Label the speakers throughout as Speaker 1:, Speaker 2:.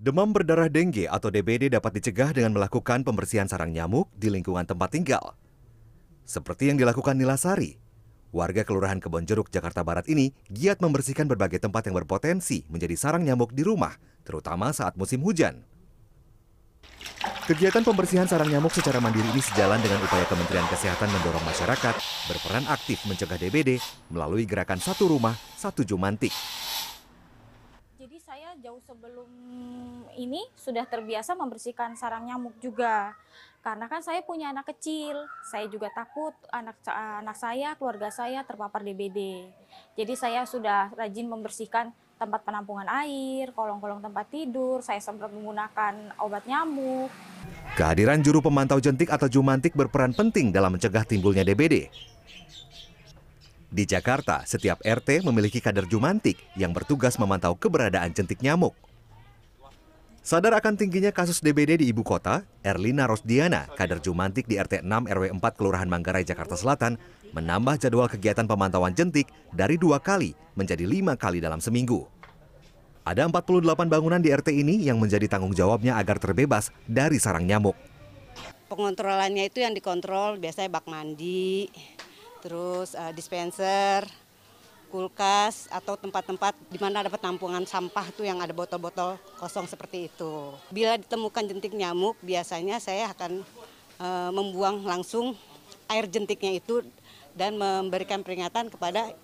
Speaker 1: Demam berdarah dengue atau DBD dapat dicegah dengan melakukan pembersihan sarang nyamuk di lingkungan tempat tinggal. Seperti yang dilakukan Nila Sari, warga Kelurahan Kebonjeruk, Jakarta Barat ini giat membersihkan berbagai tempat yang berpotensi menjadi sarang nyamuk di rumah, terutama saat musim hujan. Kegiatan pembersihan sarang nyamuk secara mandiri ini sejalan dengan upaya Kementerian Kesehatan mendorong masyarakat berperan aktif mencegah DBD melalui gerakan satu rumah, satu jumantik.
Speaker 2: Jadi saya jauh sebelum ini sudah terbiasa membersihkan sarang nyamuk juga. Karena kan saya punya anak kecil, saya juga takut anak anak saya, keluarga saya terpapar DBD. Jadi saya sudah rajin membersihkan tempat penampungan air, kolong-kolong tempat tidur, saya sempat menggunakan obat nyamuk.
Speaker 1: Kehadiran juru pemantau jentik atau jumantik berperan penting dalam mencegah timbulnya DBD. Di Jakarta, setiap RT memiliki kader jumantik yang bertugas memantau keberadaan jentik nyamuk. Sadar akan tingginya kasus DBD di ibu kota, Erlina Rosdiana, kader jumantik di RT 6 RW 4 Kelurahan Manggarai, Jakarta Selatan, menambah jadwal kegiatan pemantauan jentik dari dua kali menjadi lima kali dalam seminggu. Ada 48 bangunan di RT ini yang menjadi tanggung jawabnya agar terbebas dari sarang nyamuk.
Speaker 3: Pengontrolannya itu yang dikontrol biasanya bak mandi, terus uh, dispenser, kulkas atau tempat-tempat di mana ada penampungan sampah tuh yang ada botol-botol kosong seperti itu. Bila ditemukan jentik nyamuk, biasanya saya akan uh, membuang langsung air jentiknya itu dan memberikan peringatan kepada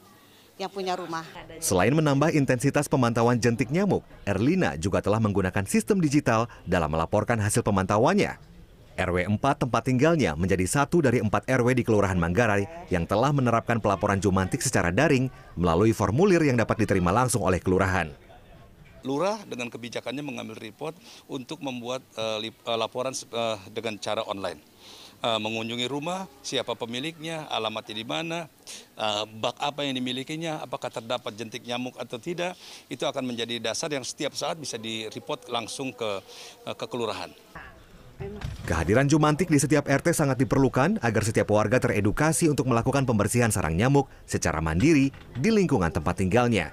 Speaker 3: yang punya rumah.
Speaker 1: Selain menambah intensitas pemantauan jentik nyamuk, Erlina juga telah menggunakan sistem digital dalam melaporkan hasil pemantauannya. RW 4 tempat tinggalnya menjadi satu dari empat RW di Kelurahan Manggarai yang telah menerapkan pelaporan jumantik secara daring melalui formulir yang dapat diterima langsung oleh kelurahan.
Speaker 4: Lurah dengan kebijakannya mengambil report untuk membuat uh, laporan uh, dengan cara online. Uh, mengunjungi rumah, siapa pemiliknya, alamatnya di mana, uh, bak apa yang dimilikinya, apakah terdapat jentik nyamuk atau tidak, itu akan menjadi dasar yang setiap saat bisa direport langsung ke, uh, ke kelurahan.
Speaker 1: Kehadiran jumantik di setiap RT sangat diperlukan agar setiap warga teredukasi untuk melakukan pembersihan sarang nyamuk secara mandiri di lingkungan tempat tinggalnya.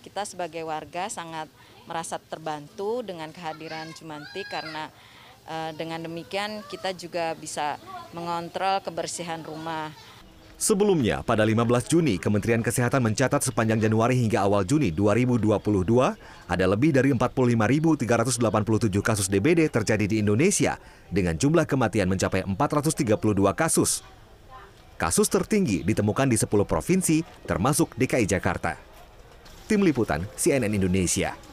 Speaker 5: Kita sebagai warga sangat merasa terbantu dengan kehadiran jumantik karena uh, dengan demikian kita juga bisa mengontrol kebersihan rumah.
Speaker 1: Sebelumnya, pada 15 Juni, Kementerian Kesehatan mencatat sepanjang Januari hingga awal Juni 2022, ada lebih dari 45.387 kasus DBD terjadi di Indonesia, dengan jumlah kematian mencapai 432 kasus. Kasus tertinggi ditemukan di 10 provinsi, termasuk DKI Jakarta. Tim Liputan CNN Indonesia.